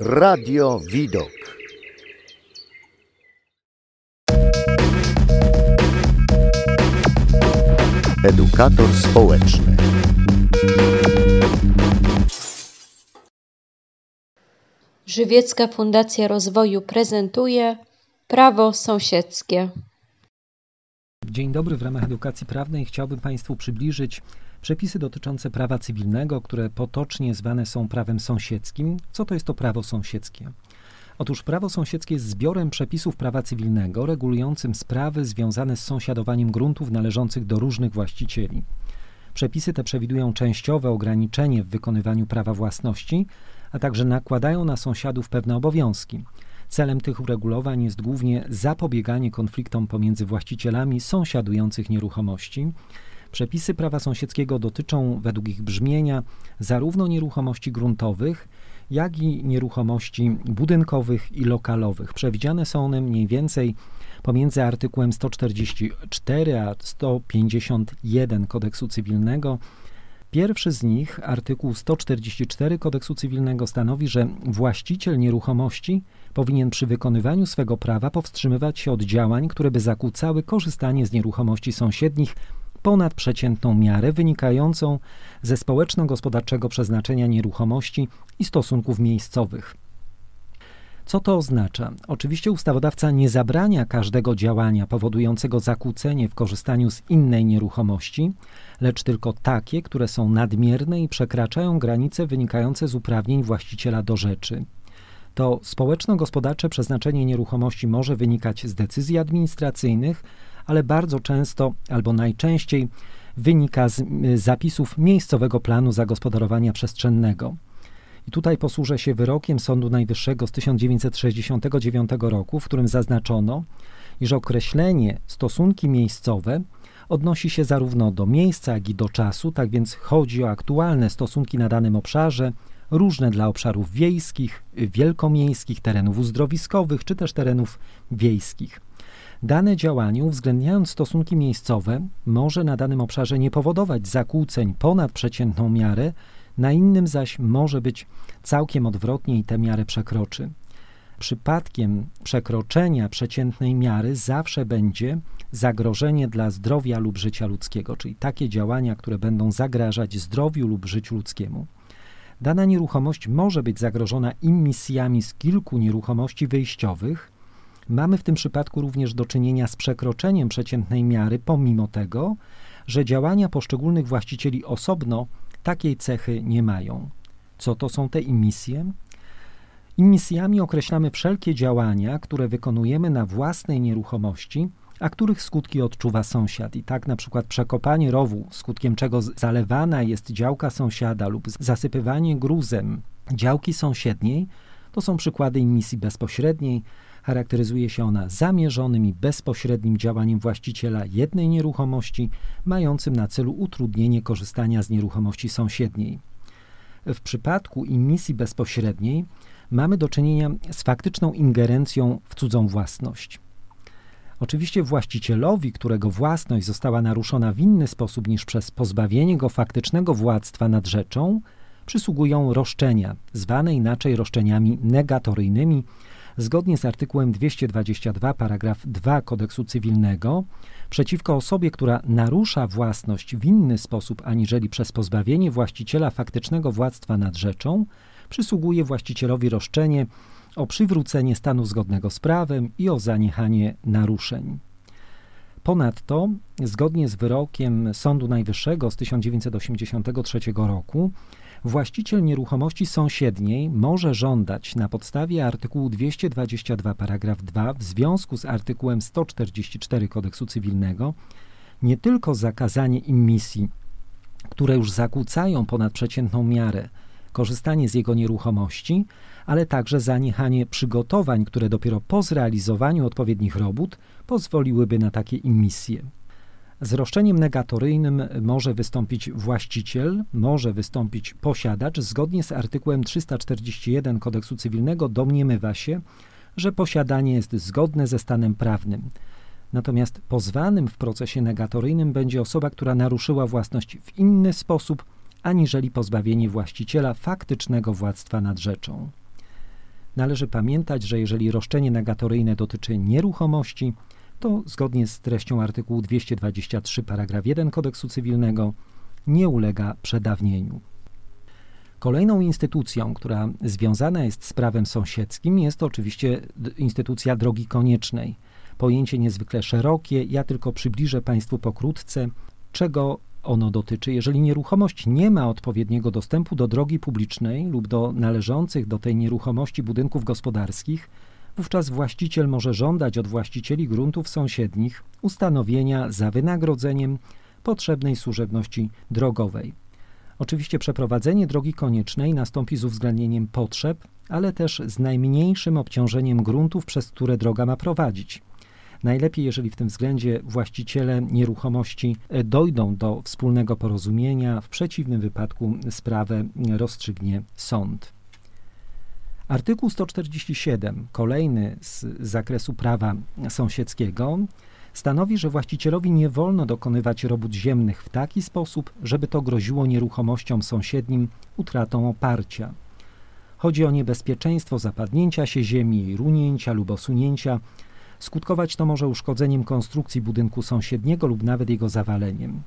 Radio Widok. Edukator społeczny. Żywiecka Fundacja Rozwoju prezentuje Prawo sąsiedzkie. Dzień dobry, w ramach edukacji prawnej chciałbym Państwu przybliżyć przepisy dotyczące prawa cywilnego, które potocznie zwane są prawem sąsiedzkim. Co to jest to prawo sąsiedzkie? Otóż prawo sąsiedzkie jest zbiorem przepisów prawa cywilnego regulującym sprawy związane z sąsiadowaniem gruntów należących do różnych właścicieli. Przepisy te przewidują częściowe ograniczenie w wykonywaniu prawa własności, a także nakładają na sąsiadów pewne obowiązki. Celem tych uregulowań jest głównie zapobieganie konfliktom pomiędzy właścicielami sąsiadujących nieruchomości. Przepisy prawa sąsiedzkiego dotyczą, według ich brzmienia, zarówno nieruchomości gruntowych, jak i nieruchomości budynkowych i lokalowych. Przewidziane są one mniej więcej pomiędzy artykułem 144 a 151 kodeksu cywilnego. Pierwszy z nich, artykuł 144 kodeksu cywilnego, stanowi, że właściciel nieruchomości powinien przy wykonywaniu swego prawa powstrzymywać się od działań, które by zakłócały korzystanie z nieruchomości sąsiednich ponad przeciętną miarę wynikającą ze społeczno-gospodarczego przeznaczenia nieruchomości i stosunków miejscowych. Co to oznacza? Oczywiście ustawodawca nie zabrania każdego działania powodującego zakłócenie w korzystaniu z innej nieruchomości, lecz tylko takie, które są nadmierne i przekraczają granice wynikające z uprawnień właściciela do rzeczy. To społeczno-gospodarcze przeznaczenie nieruchomości może wynikać z decyzji administracyjnych, ale bardzo często albo najczęściej wynika z zapisów miejscowego planu zagospodarowania przestrzennego. I tutaj posłużę się wyrokiem Sądu Najwyższego z 1969 roku, w którym zaznaczono, iż określenie stosunki miejscowe odnosi się zarówno do miejsca, jak i do czasu, tak więc chodzi o aktualne stosunki na danym obszarze, różne dla obszarów wiejskich, wielkomiejskich, terenów uzdrowiskowych czy też terenów wiejskich. Dane działanie, uwzględniając stosunki miejscowe, może na danym obszarze nie powodować zakłóceń ponad przeciętną miarę, na innym zaś może być całkiem odwrotnie i tę miarę przekroczy. Przypadkiem przekroczenia przeciętnej miary zawsze będzie zagrożenie dla zdrowia lub życia ludzkiego, czyli takie działania, które będą zagrażać zdrowiu lub życiu ludzkiemu. Dana nieruchomość może być zagrożona immisjami z kilku nieruchomości wyjściowych. Mamy w tym przypadku również do czynienia z przekroczeniem przeciętnej miary, pomimo tego, że działania poszczególnych właścicieli osobno takiej cechy nie mają. Co to są te imisje? Imisjami określamy wszelkie działania, które wykonujemy na własnej nieruchomości, a których skutki odczuwa sąsiad. I tak na przykład przekopanie rowu, skutkiem czego zalewana jest działka sąsiada lub zasypywanie gruzem działki sąsiedniej, to są przykłady imisji bezpośredniej. Charakteryzuje się ona zamierzonym i bezpośrednim działaniem właściciela jednej nieruchomości, mającym na celu utrudnienie korzystania z nieruchomości sąsiedniej. W przypadku imisji bezpośredniej mamy do czynienia z faktyczną ingerencją w cudzą własność. Oczywiście właścicielowi, którego własność została naruszona w inny sposób niż przez pozbawienie go faktycznego władztwa nad rzeczą, przysługują roszczenia, zwane inaczej roszczeniami negatoryjnymi, zgodnie z artykułem 222 paragraf 2 kodeksu cywilnego przeciwko osobie, która narusza własność w inny sposób aniżeli przez pozbawienie właściciela faktycznego władztwa nad rzeczą, przysługuje właścicielowi roszczenie o przywrócenie stanu zgodnego z prawem i o zaniechanie naruszeń. Ponadto, zgodnie z wyrokiem Sądu Najwyższego z 1983 roku, właściciel nieruchomości sąsiedniej może żądać na podstawie artykułu 222 paragraf 2 w związku z artykułem 144 kodeksu cywilnego nie tylko zakazanie immisji, które już zakłócają ponad przeciętną miarę korzystanie z jego nieruchomości, ale także zaniechanie przygotowań, które dopiero po zrealizowaniu odpowiednich robót pozwoliłyby na takie immisje. Z roszczeniem negatoryjnym może wystąpić właściciel, może wystąpić posiadacz. Zgodnie z artykułem 341 kodeksu cywilnego domniemywa się, że posiadanie jest zgodne ze stanem prawnym. Natomiast pozwanym w procesie negatoryjnym będzie osoba, która naruszyła własność w inny sposób, aniżeli pozbawienie właściciela faktycznego władztwa nad rzeczą. Należy pamiętać, że jeżeli roszczenie nagatoryjne dotyczy nieruchomości, to zgodnie z treścią artykułu 223 paragraf 1 kodeksu cywilnego nie ulega przedawnieniu. Kolejną instytucją, która związana jest z prawem sąsiedzkim, jest oczywiście instytucja drogi koniecznej. Pojęcie niezwykle szerokie, ja tylko przybliżę Państwu pokrótce, czego ono dotyczy. Jeżeli nieruchomość nie ma odpowiedniego dostępu do drogi publicznej lub do należących do tej nieruchomości budynków gospodarskich, wówczas właściciel może żądać od właścicieli gruntów sąsiednich ustanowienia za wynagrodzeniem potrzebnej służebności drogowej. Oczywiście przeprowadzenie drogi koniecznej nastąpi z uwzględnieniem potrzeb, ale też z najmniejszym obciążeniem gruntów, przez które droga ma prowadzić. Najlepiej, jeżeli w tym względzie właściciele nieruchomości e, dojdą do wspólnego porozumienia, w przeciwnym wypadku sprawę rozstrzygnie sąd. Artykuł 147, kolejny z zakresu prawa sąsiedzkiego, stanowi, że właścicielowi nie wolno dokonywać robót ziemnych w taki sposób, żeby to groziło nieruchomościom sąsiednim utratą oparcia. Chodzi o niebezpieczeństwo zapadnięcia się ziemi, runięcia lub osunięcia. Skutkować to może uszkodzeniem konstrukcji budynku sąsiedniego lub nawet jego zawaleniem.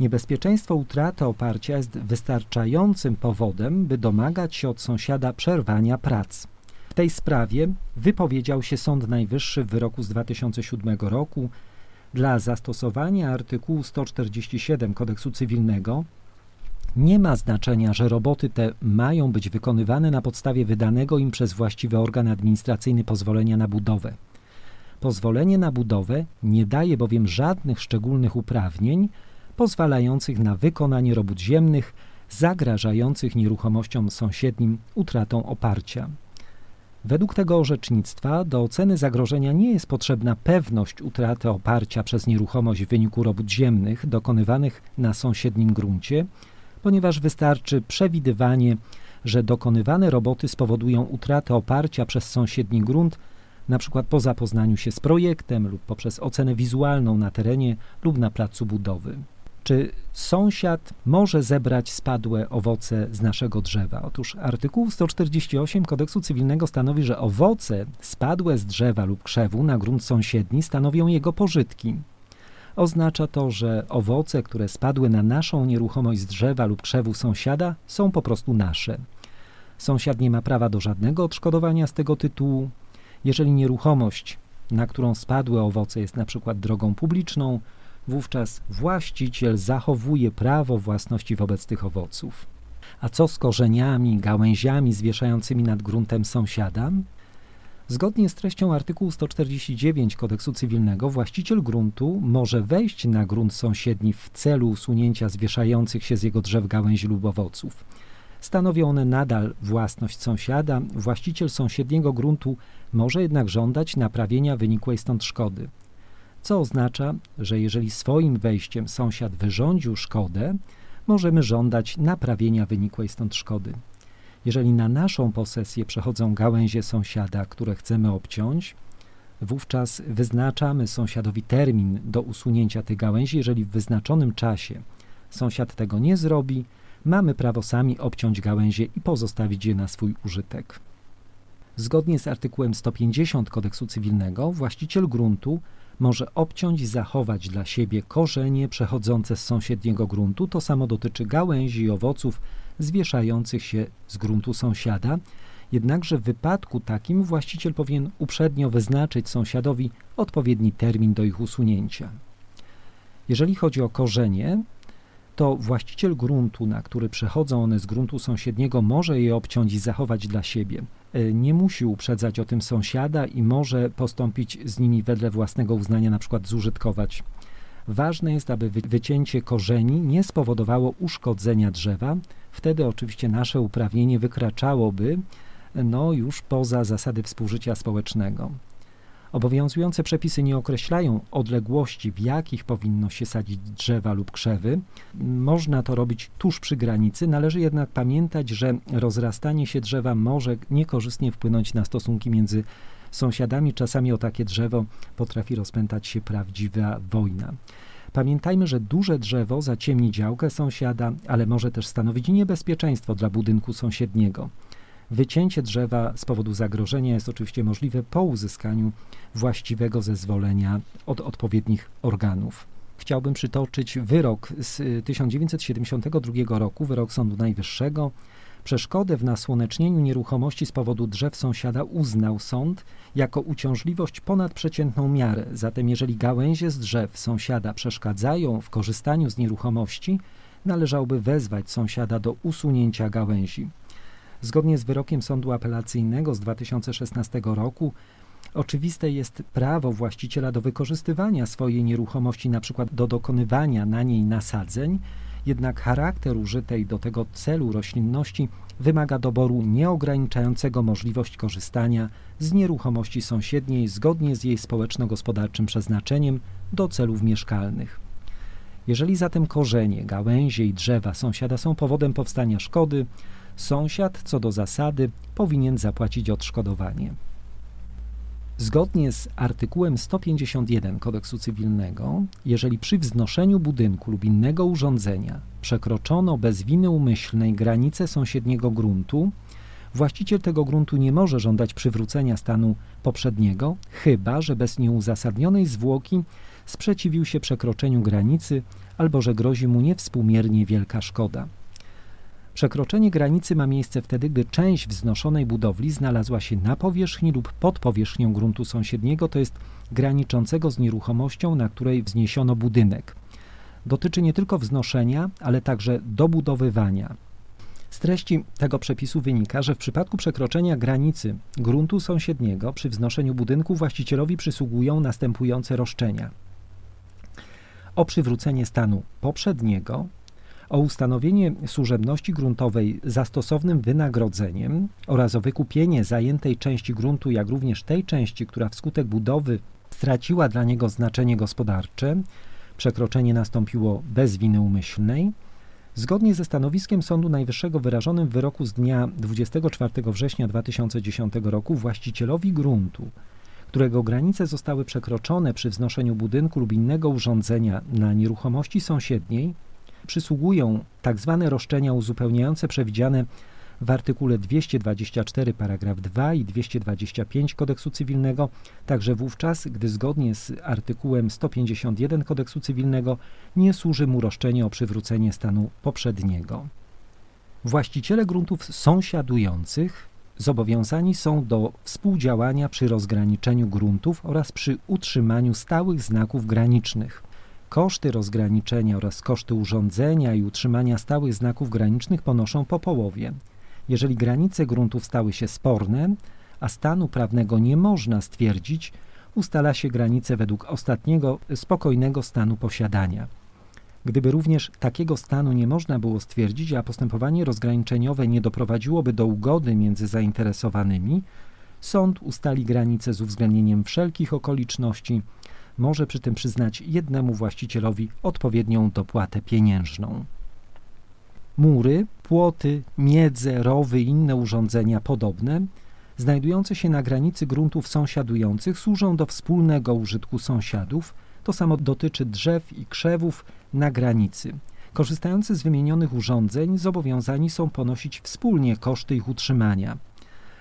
Niebezpieczeństwo utraty oparcia jest wystarczającym powodem, by domagać się od sąsiada przerwania prac. W tej sprawie wypowiedział się Sąd Najwyższy w wyroku z 2007 roku. Dla zastosowania artykułu 147 kodeksu cywilnego nie ma znaczenia, że roboty te mają być wykonywane na podstawie wydanego im przez właściwy organ administracyjny pozwolenia na budowę. Pozwolenie na budowę nie daje bowiem żadnych szczególnych uprawnień pozwalających na wykonanie robót ziemnych zagrażających nieruchomościom sąsiednim utratą oparcia. Według tego orzecznictwa do oceny zagrożenia nie jest potrzebna pewność utraty oparcia przez nieruchomość w wyniku robót ziemnych dokonywanych na sąsiednim gruncie, ponieważ wystarczy przewidywanie, że dokonywane roboty spowodują utratę oparcia przez sąsiedni grunt, np. po zapoznaniu się z projektem lub poprzez ocenę wizualną na terenie lub na placu budowy. Czy sąsiad może zebrać spadłe owoce z naszego drzewa? Otóż artykuł 148 kodeksu cywilnego stanowi, że owoce spadłe z drzewa lub krzewu na grunt sąsiedni stanowią jego pożytki. Oznacza to, że owoce, które spadły na naszą nieruchomość z drzewa lub krzewu sąsiada, są po prostu nasze. Sąsiad nie ma prawa do żadnego odszkodowania z tego tytułu. Jeżeli nieruchomość, na którą spadły owoce, jest na przykład drogą publiczną, wówczas właściciel zachowuje prawo własności wobec tych owoców. A co z korzeniami, gałęziami zwieszającymi nad gruntem sąsiada? Zgodnie z treścią artykułu 149 kodeksu cywilnego właściciel gruntu może wejść na grunt sąsiedni w celu usunięcia zwieszających się z jego drzew gałęzi lub owoców. Stanowią one nadal własność sąsiada, właściciel sąsiedniego gruntu może jednak żądać naprawienia wynikłej stąd szkody co oznacza, że jeżeli swoim wejściem sąsiad wyrządził szkodę, możemy żądać naprawienia wynikłej stąd szkody. Jeżeli na naszą posesję przechodzą gałęzie sąsiada, które chcemy obciąć, wówczas wyznaczamy sąsiadowi termin do usunięcia tych gałęzi. Jeżeli w wyznaczonym czasie sąsiad tego nie zrobi, mamy prawo sami obciąć gałęzie i pozostawić je na swój użytek. Zgodnie z artykułem 150 kodeksu cywilnego właściciel gruntu może obciąć i zachować dla siebie korzenie przechodzące z sąsiedniego gruntu. To samo dotyczy gałęzi i owoców zwieszających się z gruntu sąsiada. Jednakże w wypadku takim właściciel powinien uprzednio wyznaczyć sąsiadowi odpowiedni termin do ich usunięcia. Jeżeli chodzi o korzenie, to właściciel gruntu, na który przechodzą one z gruntu sąsiedniego, może je obciąć i zachować dla siebie. E, nie musi uprzedzać o tym sąsiada i może postąpić z nimi wedle własnego uznania, na przykład zużytkować. Ważne jest, aby wycięcie korzeni nie spowodowało uszkodzenia drzewa. Wtedy oczywiście nasze uprawnienie wykraczałoby no, już poza zasady współżycia społecznego. Obowiązujące przepisy nie określają odległości, w jakich powinno się sadzić drzewa lub krzewy. Można to robić tuż przy granicy, należy jednak pamiętać, że rozrastanie się drzewa może niekorzystnie wpłynąć na stosunki między sąsiadami. Czasami o takie drzewo potrafi rozpętać się prawdziwa wojna. Pamiętajmy, że duże drzewo zaciemni działkę sąsiada, ale może też stanowić niebezpieczeństwo dla budynku sąsiedniego. Wycięcie drzewa z powodu zagrożenia jest oczywiście możliwe po uzyskaniu właściwego zezwolenia od odpowiednich organów. Chciałbym przytoczyć wyrok z 1972 roku, wyrok Sądu Najwyższego. Przeszkodę w nasłonecznieniu nieruchomości z powodu drzew sąsiada uznał sąd jako uciążliwość ponad przeciętną miarę. Zatem jeżeli gałęzie z drzew sąsiada przeszkadzają w korzystaniu z nieruchomości, należałoby wezwać sąsiada do usunięcia gałęzi. Zgodnie z wyrokiem Sądu Apelacyjnego z 2016 roku oczywiste jest prawo właściciela do wykorzystywania swojej nieruchomości, np. do dokonywania na niej nasadzeń, jednak charakter użytej do tego celu roślinności wymaga doboru nieograniczającego możliwość korzystania z nieruchomości sąsiedniej zgodnie z jej społeczno-gospodarczym przeznaczeniem do celów mieszkalnych. Jeżeli zatem korzenie, gałęzie i drzewa sąsiada są powodem powstania szkody, sąsiad co do zasady powinien zapłacić odszkodowanie. Zgodnie z artykułem 151 Kodeksu Cywilnego, jeżeli przy wznoszeniu budynku lub innego urządzenia przekroczono bez winy umyślnej granice sąsiedniego gruntu, właściciel tego gruntu nie może żądać przywrócenia stanu poprzedniego, chyba że bez nieuzasadnionej zwłoki sprzeciwił się przekroczeniu granicy albo że grozi mu niewspółmiernie wielka szkoda. Przekroczenie granicy ma miejsce wtedy, gdy część wznoszonej budowli znalazła się na powierzchni lub pod powierzchnią gruntu sąsiedniego, to jest graniczącego z nieruchomością, na której wzniesiono budynek. Dotyczy nie tylko wznoszenia, ale także dobudowywania. Z treści tego przepisu wynika, że w przypadku przekroczenia granicy gruntu sąsiedniego przy wznoszeniu budynku właścicielowi przysługują następujące roszczenia: o przywrócenie stanu poprzedniego, o ustanowienie służebności gruntowej za stosownym wynagrodzeniem oraz o wykupienie zajętej części gruntu, jak również tej części, która wskutek budowy straciła dla niego znaczenie gospodarcze, przekroczenie nastąpiło bez winy umyślnej. Zgodnie ze stanowiskiem Sądu Najwyższego wyrażonym w wyroku z dnia 24 września 2010 roku właścicielowi gruntu, którego granice zostały przekroczone przy wznoszeniu budynku lub innego urządzenia na nieruchomości sąsiedniej, przysługują tak zwane roszczenia uzupełniające przewidziane w artykule 224 paragraf 2 i 225 Kodeksu Cywilnego, także wówczas, gdy zgodnie z artykułem 151 Kodeksu Cywilnego nie służy mu roszczenie o przywrócenie stanu poprzedniego. Właściciele gruntów sąsiadujących zobowiązani są do współdziałania przy rozgraniczeniu gruntów oraz przy utrzymaniu stałych znaków granicznych. Koszty rozgraniczenia oraz koszty urządzenia i utrzymania stałych znaków granicznych ponoszą po połowie. Jeżeli granice gruntów stały się sporne, a stanu prawnego nie można stwierdzić, ustala się granice według ostatniego spokojnego stanu posiadania. Gdyby również takiego stanu nie można było stwierdzić, a postępowanie rozgraniczeniowe nie doprowadziłoby do ugody między zainteresowanymi, sąd ustali granice z uwzględnieniem wszelkich okoliczności, może przy tym przyznać jednemu właścicielowi odpowiednią dopłatę pieniężną. Mury, płoty, miedze, rowy i inne urządzenia podobne, znajdujące się na granicy gruntów sąsiadujących, służą do wspólnego użytku sąsiadów. To samo dotyczy drzew i krzewów na granicy. Korzystający z wymienionych urządzeń zobowiązani są ponosić wspólnie koszty ich utrzymania.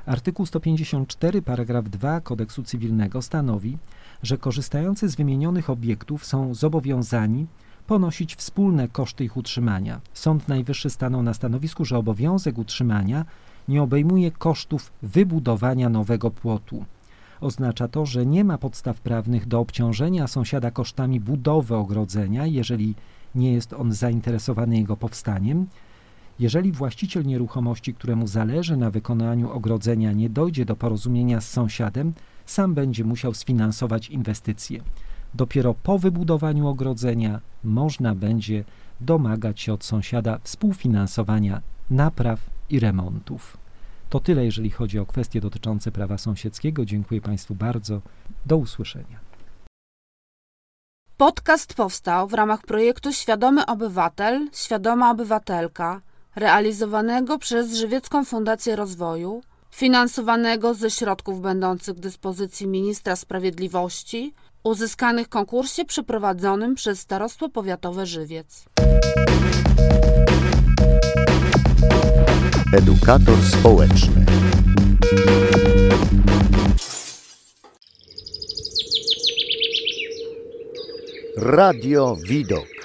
Artykuł 154 paragraf 2 Kodeksu Cywilnego stanowi, że korzystający z wymienionych obiektów są zobowiązani ponosić wspólne koszty ich utrzymania. Sąd Najwyższy stanął na stanowisku, że obowiązek utrzymania nie obejmuje kosztów wybudowania nowego płotu. Oznacza to, że nie ma podstaw prawnych do obciążenia sąsiada kosztami budowy ogrodzenia, jeżeli nie jest on zainteresowany jego powstaniem. Jeżeli właściciel nieruchomości, któremu zależy na wykonaniu ogrodzenia, nie dojdzie do porozumienia z sąsiadem, sam będzie musiał sfinansować inwestycje. Dopiero po wybudowaniu ogrodzenia można będzie domagać się od sąsiada współfinansowania napraw i remontów. To tyle, jeżeli chodzi o kwestie dotyczące prawa sąsiedzkiego. Dziękuję Państwu bardzo. Do usłyszenia. Podcast powstał w ramach projektu Świadomy Obywatel, Świadoma Obywatelka, realizowanego przez Żywiecką Fundację Rozwoju finansowanego ze środków będących w dyspozycji Ministra Sprawiedliwości, uzyskanych w konkursie przeprowadzonym przez Starostwo Powiatowe Żywiec. Edukator społeczny. Radio Widok.